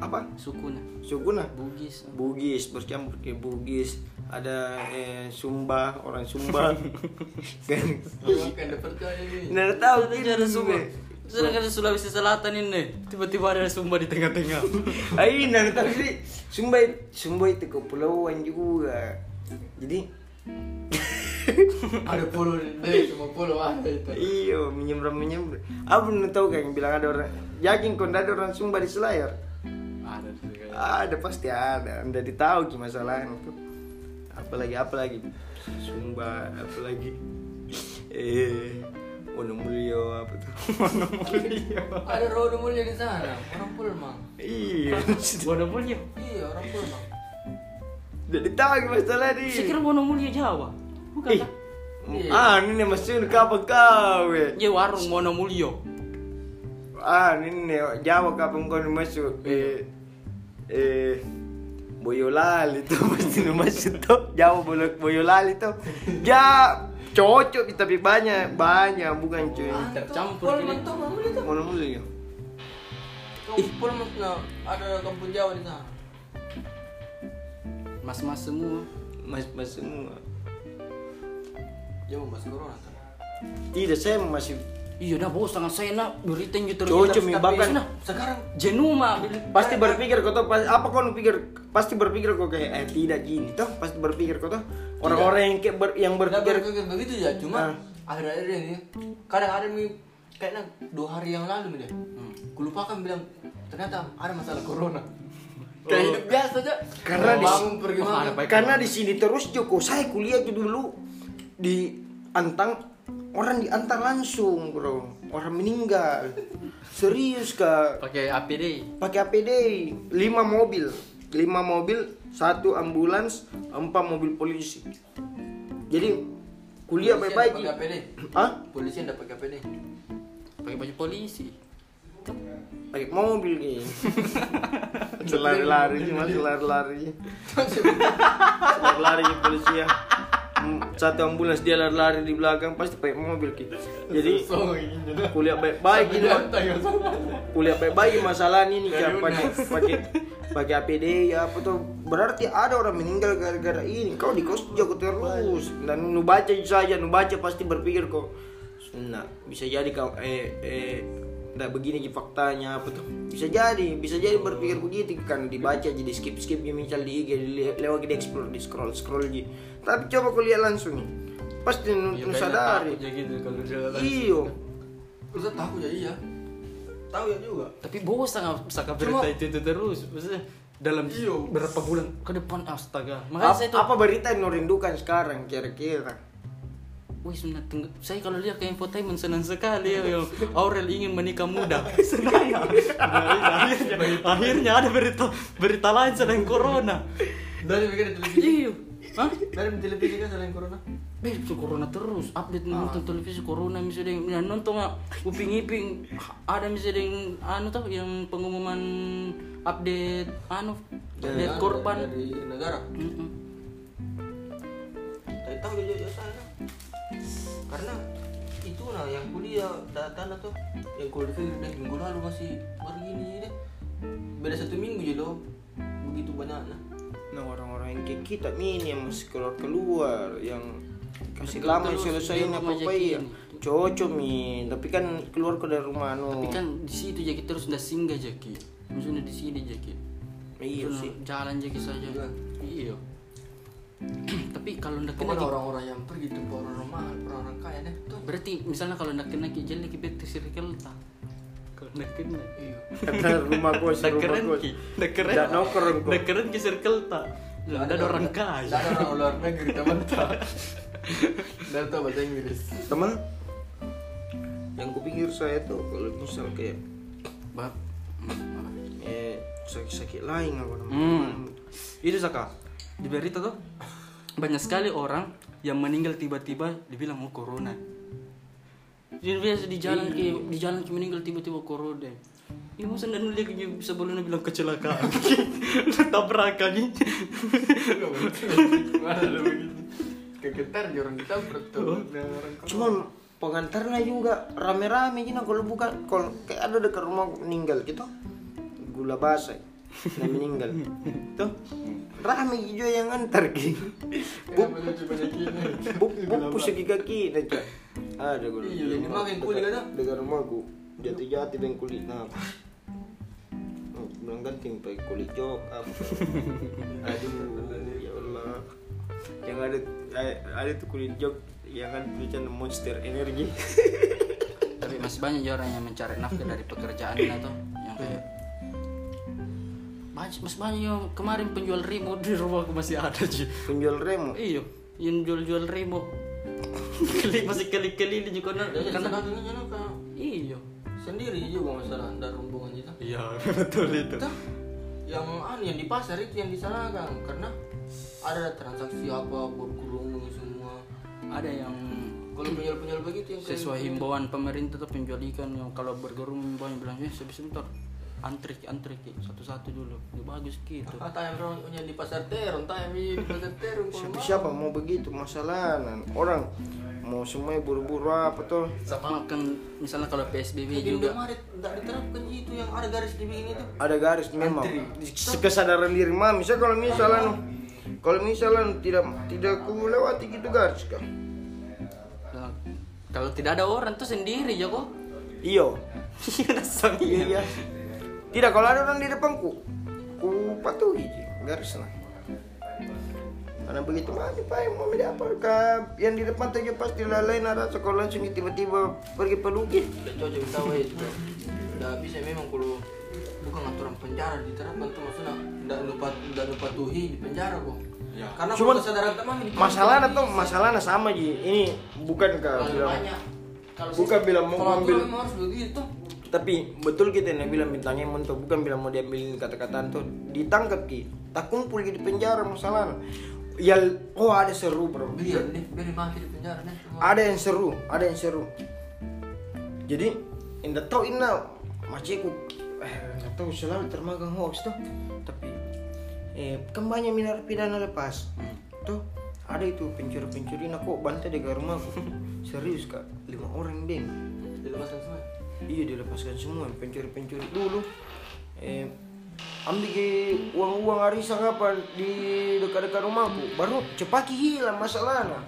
apa? Sukuna. Sukuna? Bugis. Bugis bercampur ke Bugis ada eh, Sumba orang Sumba. Kan nggak tahu gitu ada Sumba. Sedangkan di Sulawesi Selatan ini. Tiba-tiba ada Sumba di tengah-tengah. Ay, nggak tahu sih. Sumba Sumba itu kepulauan juga. Jadi Ada polo deh, cuma polo ada itu. iyo menyembram menyembram. Apa belum tahu kan yang bilang ada orang yakin kok ada orang Sumba di Selayar? Ada ada pasti ada. Anda tahu ki masalahnya tuh apalagi apalagi? Sumba apalagi? Eh Wonomulyo apa tuh? Wonomulyo Ada roda mulia di sana, orang Pulmang. iya. Wonomulyo Iya, orang Pulmang. jadi tahu masalah saya nih kira Wonomulyo Jawa. Bukan Ih, kah? ah ini maksudnya kapan kau ya warung Wonomulyo ah ini Jawa kapan kau masuk. Eh eh Boyolali tuh pasti masuk tuh Jawa Boyo- Boyolali tuh ya cocok tapi banyak banyak bukan cuy gini. tuh mana itu? Kau Pulmang nah, ada kampung Jawa di sana. mas-mas semua mas mas semua Jawa masih corona kan. tidak saya masih iya dah bos sangat saya nak berita yang gitu Cocok, bahkan- Sekarang jenuh mak pasti berpikir kau tuh apa kau nu pikir pasti berpikir kau kayak eh tidak gini toh pasti berpikir kau tuh orang-orang yang kayak ber- yang berpikir berpikir begitu ya, cuma Ah. akhir-akhir ini kadang ada mi kayaknya dua hari yang lalu mi deh. Kulupakan bilang ternyata ada masalah corona. Kayak hidup biasa aja. Karena di- bangun pergi karena di sini terus Joko saya kuliah tuh dulu di Antang orang di Antang langsung bro. Orang meninggal. Serius kak. Pakai APD pakai APD 5 mobil. 5 mobil satu ambulans empat mobil polisi. Jadi kuliah baik-baik. pakai APD. ah Polisi yang pakai APD. pakai baju polisi. Pakai mobil nih lari-lari cuma lari-lari. Lari-lari polisi ya satu ambulans dia lari-lari di belakang pasti pakai mobil gitu jadi kuliah baik-baik ini kuliah baik-baik masalah ini nih? Pakai pakai pakai APD ya apa tuh. Berarti ada orang meninggal gara-gara ini. Kau di kos jago terus. Dan nu baca saja nu baca pasti berpikir kok nah bisa jadi kau eh eh nggak begini faktanya apa tuh? Bisa jadi bisa jadi berpikir begitu kan? Dibaca jadi skip skip ya misal di IG di- lewat di explore di scroll scroll gitu tapi coba kau lihat langsung nih pasti nu, Ya, nu kayaknya sadari. takut ya gitu kalau dia langsung. iyo. Ustaz tahu ya iya. Tahu ya juga. tapi bos sangat sangat berita itu, itu terus. Maksudnya dalam Iyo. berapa bulan ke depan astaga. Makanya apa, saya tuh apa berita yang nu rindukan sekarang kira-kira Wih, sebenarnya teng- saya kalau lihat ke infotainment senang sekali ya, Aurel ingin menikah muda. Senang ya. akhirnya, akhirnya ada berita berita lain selain corona. Dari mikir televisi. Iya. Hah? Dari televisi kan selain corona. Beh, corona terus. Update nonton televisi corona misalnya yang ya, nonton nggak uping-iping ada misalnya yang anu tuh yang pengumuman update anu update korban. dari negara. Mm-mm. Tapi tahu ya ya saya. Karena itu nah yang kuliah data tuh yang kuliah dari minggu lalu masih baru gini deh. Beda satu minggu ya loh. Begitu banyak nah. Nah orang-orang yang kayak kita ini yang masih keluar keluar yang kasih lama selesai apa apa ya cocok mi tapi kan keluar ke dari rumah no Tapi kan di situ jadi terus udah singgah jadi. Maksudnya di sini jadi. iya sih Jalan jadi saja. Iya. Tapi kalau ndak kena orang-orang yang pergi tuh orang normal, orang-orang kaya deh tuh. berarti misalnya kalau ndak kena jadi ki bete circle ta. Kalau ndak kena. Iya. karena rumah Ndak rumah keren kos ki. Ndak keren. Ndak nongkrong kok. Keren ki circle ta. Lah ada orang kaya. Ada orang luar negeri teman tak. Dan tahu bahasa Inggris. teman yang kupikir saya tuh kalau misal kayak Bab. eh sakit-sakit lain apa namanya Hmm. Itu Saka. Di berita tuh banyak sekali orang yang meninggal tiba-tiba dibilang mau corona. Jadi biasa di jalan ki di jalan ki meninggal tiba-tiba corona. Ini masa dan dia sebelumnya bilang kecelakaan. Tabrakan? Kegetar orang dengan orang corona. cuman pengantarnya juga rame-rame gini kalau bukan kalau kayak ada dekat rumah meninggal gitu gula basah yang meninggal. Tuh rame juga yang antar banyak gini? buk. buk segi kaki aja ada gula Iya, ini mah yang kulit ada. dekat rumahku jati-jati dan kulit nah. Bilang ganting pakai kulit jok apa? Aduh ya Allah. Yang ada ada tuh kulit jok yang kan tulisan monster energi tapi masih banyak ya orang yang mencari nafkah dari pekerjaan atau yang kayak banyak masih banyak yang kemarin penjual remote di rumahku masih ada sih penjual remo? Iyo yang jual-jual remote keli masih keli-keli juga karena Ya, karena kan iyo sendiri juga masalah ada rombongan itu. iya betul itu. Yang anu yang di pasar itu yang disalahkan karena ada transaksi apa berkerumun semua. ada yang Kalau penjual-penjual begitu yang sesuai himbauan pemerintah tuh penjual ikan yang kalau bergerum himbauan bilang eh sebentar antri antri Ki. satu-satu dulu. Ya, bagus gitu Ah, tayang rohnya di pasar terong, tayang di pasar terong. siapa, mau. siapa mau begitu? Masalah orang mau semuanya buru-buru apa tuh? Sama kan misalnya kalau PSBB Di juga. Tidak diterapkan itu yang ada garis di begini tuh. ada garis memang. Kesadaran diri mah misal kalau misalnya kalau misalnya tidak tidak ku lewati gitu garis kan Nah, kalau tidak ada orang tuh sendiri ya kok iyo iya iya iya tidak kalau ada orang di depanku ku patuhi garis lah karena begitu aja pak yang mau beli apa yang di depan saja pasti lain ada sekolah langsung tiba-tiba pergi peluki Udah cocok tahu itu. Udah bisa memang kalau bukan aturan penjara diterapkan tuh maksudnya tidak lupa tidak lupa tuhi di penjara kok. Karena Cuman kalau kesadaran teman di masalahnya tuh masalahnya sama ji ini bukan kak Kalau bilang banyak. Kalau bukan bilang mau kalau ngambil harus begitu. Tapi betul kita yang bilang bintangnya mentok bukan bilang mau diambilin kata-kataan tuh. Ditangkap ki. Tak kumpul di penjara masalah. Ya oh ada seru bro. Biar deh, biar di penjara nih. ada yang seru ada yang seru. Jadi indah tahu ina maciku eh nggak tahu selalu termakan hoax tuh. Tapi eh kan banyak minar pidana lepas. Tuh ada itu pencuri-pencuri nah kok bantai di rumahku serius kak? Lima orang deh Dilepaskan semua. Iya dilepaskan semua pencuri-pencuri. Dulu eh ambil ke uang-uang arisan apa di dekat-dekat rumahku baru cepaki hilang masalahnya.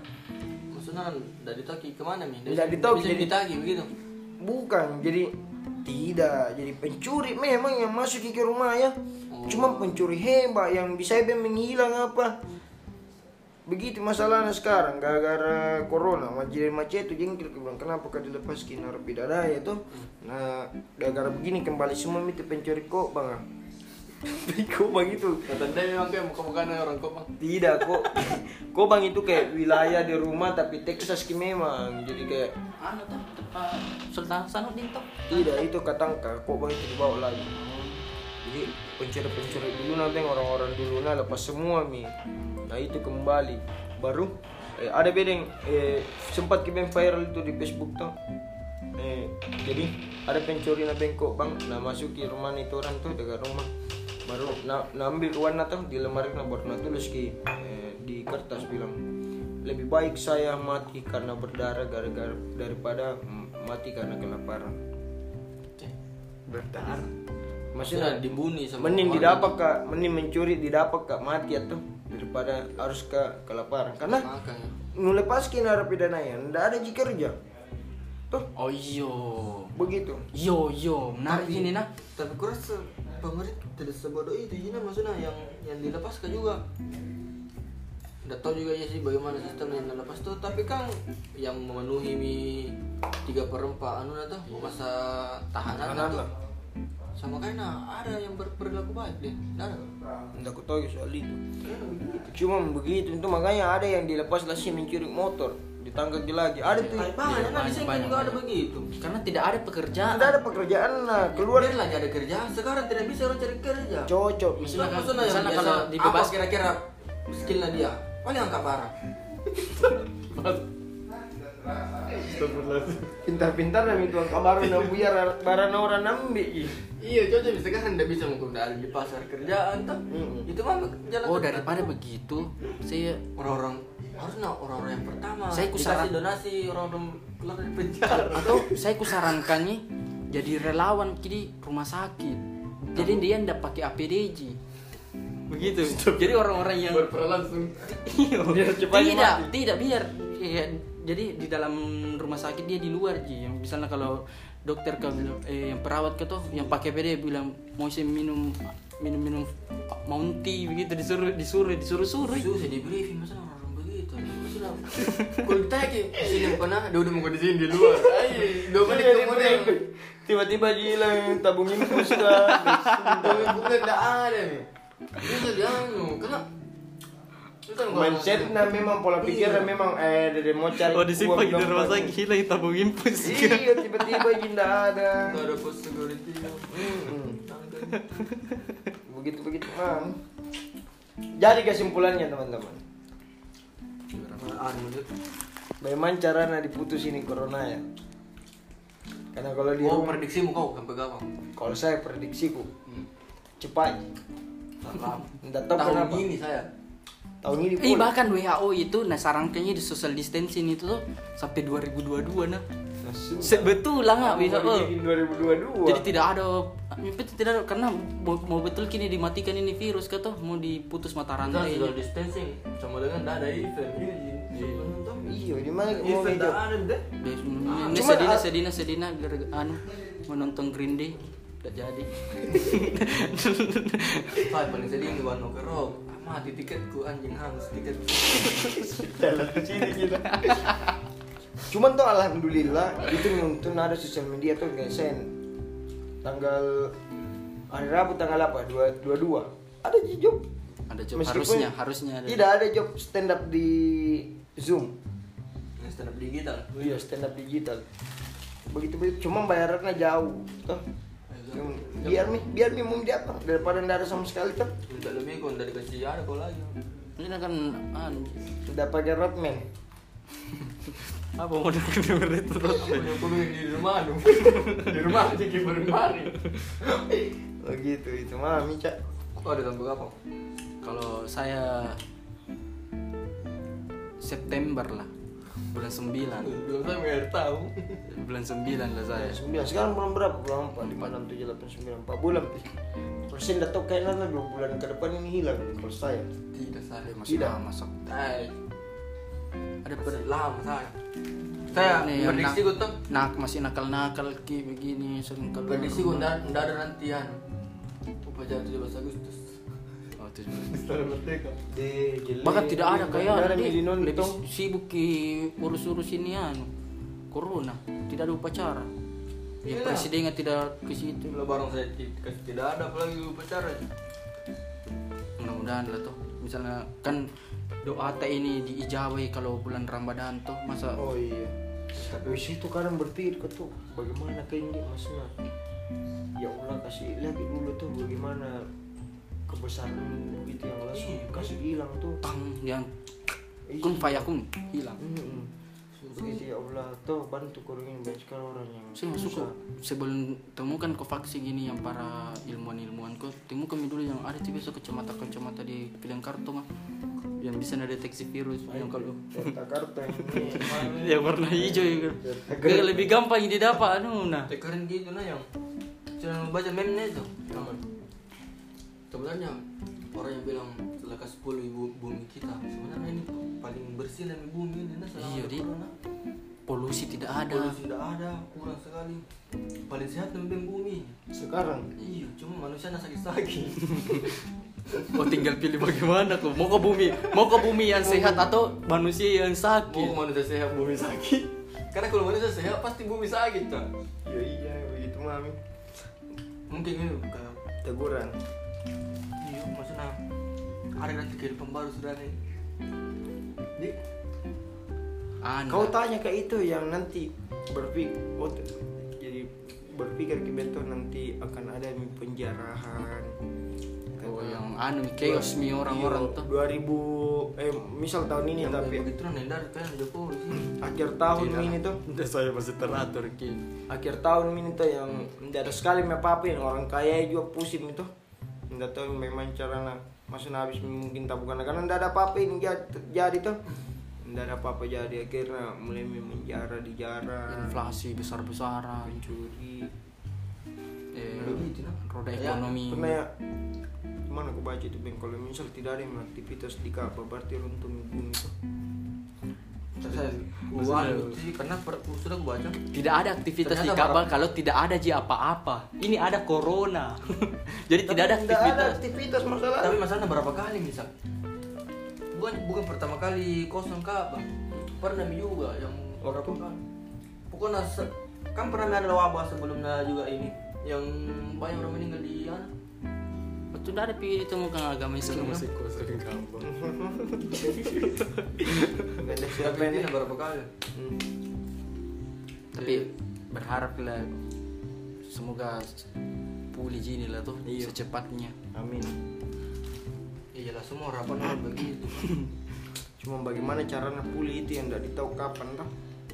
Maksudnya dari ditagi ke mana nih? Tidak ditagi, Bisa jadi- ditagi begitu. bukan jadi tidak. Jadi pencuri memang yang masuk ke rumah ya. Cuma pencuri hebat yang bisa menghilang apa begitu masalahnya sekarang gara-gara corona majid macet itu jengkel ke bilang kenapa kau dilepaskan narapidana ya tuh nah gara-gara begini kembali semua itu pencuri kok bang kok bang itu Kata dia memang kayak muka-mukanya orang kok bang. tidak kok kok bang itu kayak wilayah di rumah tapi Texas ki memang jadi kayak anu tuh tempat Sultan Hasanuddin tuh Tidak, itu katangka. Kok bang itu dibawa lagi? Jadi pencuri-pencuri dulu nanti orang-orang dulu nah lepas semua mi. Nah itu kembali. Baru eh, ada bedeng eh, sempat kita viral itu di Facebook tuh. Eh, jadi ada pencuri na bengkok bang, nah masuk ke rumah itu orang tuh dekat rumah. Baru na, na ambil warna tuh di lemari na baru na tulis ki eh, di kertas bilang lebih baik saya mati karena berdarah gara-gara daripada mati karena kelaparan berdarah Maksudnya dibuni sama mending orang. didapat kak mending mencuri didapat kak mati atau daripada harus ke kelaparan karena Makanya. nulepaskin narapidana ya ndak ada jika kerja tuh. Oh iyo. Begitu. Yo yo menarik ini nah. Tapi kurasa pemerintah tidak sebodoh itu Jina maksudnya yang yang dilepaskan juga. Nggak tahu juga ya sih bagaimana sistem yang dilepas tuh. Tapi kan yang memenuhi mi tiga per empat anu tuh masa tahanan Tahanan tuh. lah. Sama kayak nah ada yang ber- berlaku baik deh. Ada ndak aku tahu soal itu. Ya, begitu. cuma begitu itu makanya ada yang dilepas lah sih mencuri motor ditangkap lagi ada tuh. Baik banget, nah di sini banyak, juga ada banyak. begitu. Karena tidak ada pekerjaan. Tidak ada pekerjaan lah keluar. Biar lah ada kerjaan, sekarang tidak bisa orang cari kerja. Cocok Misalnya. kan- misalnya biasa, kalau dibebas- apa kira-kira skillnya dia? Paling angkat barang pintar-pintar dan itu kabar udah biar barang orang nambi Iya, cocok bisa kan tidak bisa mungkin ada di pasar kerjaan tuh. Mm-mm. Itu mah jalan oh daripada begitu saya orang-orang harusnya orang-orang yang pertama Saya dikasih kusaran- donasi orang-orang keluar dari penjara. atau saya kusarankan nih jadi relawan kini rumah sakit jadi dia ndak pakai APDJ begitu jadi orang-orang yang langsung. Iya. Tidak mati. tidak biar ya, jadi di dalam rumah sakit dia di luar ji. Yang misalnya kalau dokter ke eh, yang perawat ke tuh yang pakai PD bilang mau saya minum minum minum mounty begitu disuruh disuruh disuruh suruh Susah di briefing masa orang nah kalau ditanya ke sini bukan nah dia udah mau di sini di luar. Ayo dua menit kemudian Tiba-tiba hilang tabung infus menit kemudian tidak ada nih itu dia anu Mindset nah memang pola pikirnya memang eh dari mau cari Oh disimpan uang di rumah sakit hilang tabung infus. Iya tiba-tiba tidak ada. Nggak ada pos security Hmm. Begitu begitu man. Jadi kesimpulannya teman-teman. Bagaimana caranya diputus ini corona ya? Karena kalau di oh prediksimu kau sampai kapan kalau saya prediksiku cepat. Salam. Tidak tahu tahun kenapa. ini saya Tahun ini Eh pun. bahkan WHO itu nah sarankannya di social distancing itu tuh sampai 2022 nah. Sebetul lah nggak bikin 2022. Jadi tidak ada itu tidak ada karena mau, mau betul kini dimatikan ini virus kata mau diputus mata rantai. social distancing sama dengan tidak ada event iya nonton Iya, di mana mau event ngejok? tidak ada deh Ini sedina ah- sedina sedina gara- anu menonton Green Day tidak jadi. saya paling sedih di Wano Kerok mati tiketku anjing hangus tiket Jalan ke sini kita. Cuman tuh alhamdulillah itu nuntun ada sosial media tuh ngesen tanggal hari Rabu tanggal apa? Dua dua dua. Ada job. Ada job Meskipun harusnya harusnya ada. Tidak ada job stand up di Zoom. stand up digital Iya stand up digital. Begitu begitu. Cuma bayarannya jauh. Tuh. Biar mi biar mi mau dia apa? Daripada nggak ada sama sekali tuh. minta lebih kau dari kasih ada kau lagi. Ini kan anu. Sudah pakai Rodman. apa mau itu yang kau bikin di rumah dong di rumah aja kiper mari Begitu itu mami cak. oh ada sampai kapan Kalau saya September lah bulan 9 belum saya biar tahu. Bulan 9 lah saya. Sembilan. Sekarang bulan berapa? Bulan empat, lima, enam, tujuh, delapan, sembilan, empat bulan. Persen tahu kayaknya dua bulan ke depan ini hilang kalau saya. tidak saya masih Tidak. lama sok saya ada per lama saya. Saya Nih, yang prediksi nak- gue tuh nak masih nakal nakal ki begini sering kalau prediksi gue ndak ndak ada nantian. Upacara 17 Agustus oh, itu. Istana Merdeka Di jelek. bahkan tidak ada kayak di lebih sibuk ki urus-urus ini anu corona. Tidak ada upacara. Ya Iya. presidennya tidak ke situ. Lah barang saya tidak ada apalagi upacara. Mudah-mudahan lah tuh misalnya kan doa teh ini diijabai kalau bulan Ramadan tuh masa Oh iya. Tapi situ kadang berpikir kau tuh bagaimana kayaknya maksudnya. Ya Allah kasih lihat dulu tuh bagaimana kebesaran gitu yang langsung kasih hilang tuh. tang yang kun fayakun hilang. Hmm. Begitu ya Allah tuh bantu kurangin banyak sekali orang yang saya masuk kok sebelum temukan ke vaksin gini yang para ilmuwan-ilmuwan kok temukan dulu yang ada tuh biasa kacamata-kacamata di pilihan kartu mah yang bisa deteksi virus yang kalau Jakarta ini. Yang warna hijau ya kan lebih gampang didapat anu nah. Keren gitu nah yang Jangan baca meme itu. Teman Sebenarnya Orang yang bilang ke 10 ibu bumi kita Sebenarnya ini paling bersih dari bumi ini nah, selama Iya, Di. corona. polusi tidak ada. Polusi tidak ada Kurang sekali. Paling sehat dari bumi. Sekarang? Iya Cuma manusia nak sakit-sakit. Oh tinggal pilih bagaimana kok mau ke bumi mau ke bumi yang sehat atau manusia yang Mau sakit manusia sehat bumi sakit. Karena kalau manusia sehat pasti bumi sakit kan ya iya begitu mami. Mungkin ini kayak teguran. Iya, maksudnya ada nanti kehidupan baru sudah nih. Di, Anda. kau tanya ke itu yang nanti berpikir oh, jadi berpikir ke betul nanti akan ada penjarahan oh yang anu chaos mi orang-orang tuh 2000 eh misal tahun ini yang tapi begitu nih dari kan Jokowi akhir tahun Tidak. ini tuh Udah saya masih teratur ki akhir tahun ini tuh yang tidak ada sekali apa apa orang kaya juga pusing itu tidak tahu memang cara maksudnya habis mungkin tabungan. Karena tidak ada apa-apa ini jadi, tuh. Tidak ada apa-apa jadi. Akhirnya mulai menjara di jara inflasi besar-besaran. Pencuri eh, roda Ya, ekonomi. pernah ya. Aku baca itu bang kalau misal tidak ada yang aktivitas di kapal berarti runtuh bumi itu Karena sudah gua baca. tidak ada aktivitas di kapal kalau tidak ada ji apa-apa. Ini ada corona. Jadi tidak ada Tidak ada aktivitas. aktivitas masalah tapi masalahnya berapa kali misal? Bukan bukan pertama kali kosong Ka'bah pernah juga yang berapa kan pokoknya kan pernah ada wabah sebelumnya juga ini. Yang banyak orang meninggal di anu Waktu udah ada pi itu muka agama Islam. masih kampung nggak ada siapa ini berapa kali Hmm. Tapi berharap lah semoga pulih gini lah tuh Iya. secepatnya. amin iya lah semua harapan orang begitu cuma bagaimana caranya pulih itu yang tidak tahu kapan lah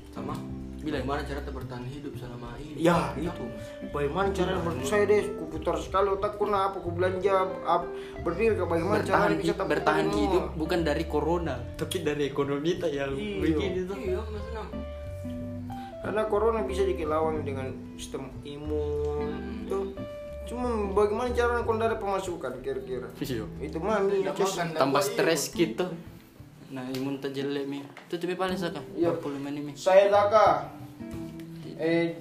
sama bagaimana cara bertahan hidup selama ini? Ya itu bagaimana caranya ber- saya deh ku putar sekali otakku nah apa ku belanja ap, berdiri ke bagaimana bertahan, caranya bisa bertahan hidup semua. bukan dari corona. Tapi dari ekonomi kita yang Iya. begini tuh iya maksudnya karena corona bisa dikelawang dengan sistem imun tuh. Cuma bagaimana kau ada pemasukan kira-kira? Iya. itu mami makan, tambah stres gitu nah imun tak jelek mi. Itu tapi paling saka Iya. 40 menit mi. Saya Daka eh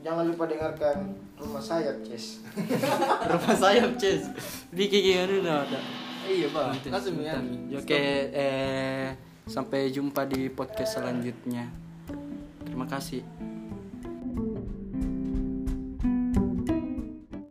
jangan lupa dengarkan rumah sayap Ces. Rumah sayap ces. Bikin gimana udah ada iya pak. Langsung ya oke eh sampai jumpa di podcast selanjutnya. Terima kasih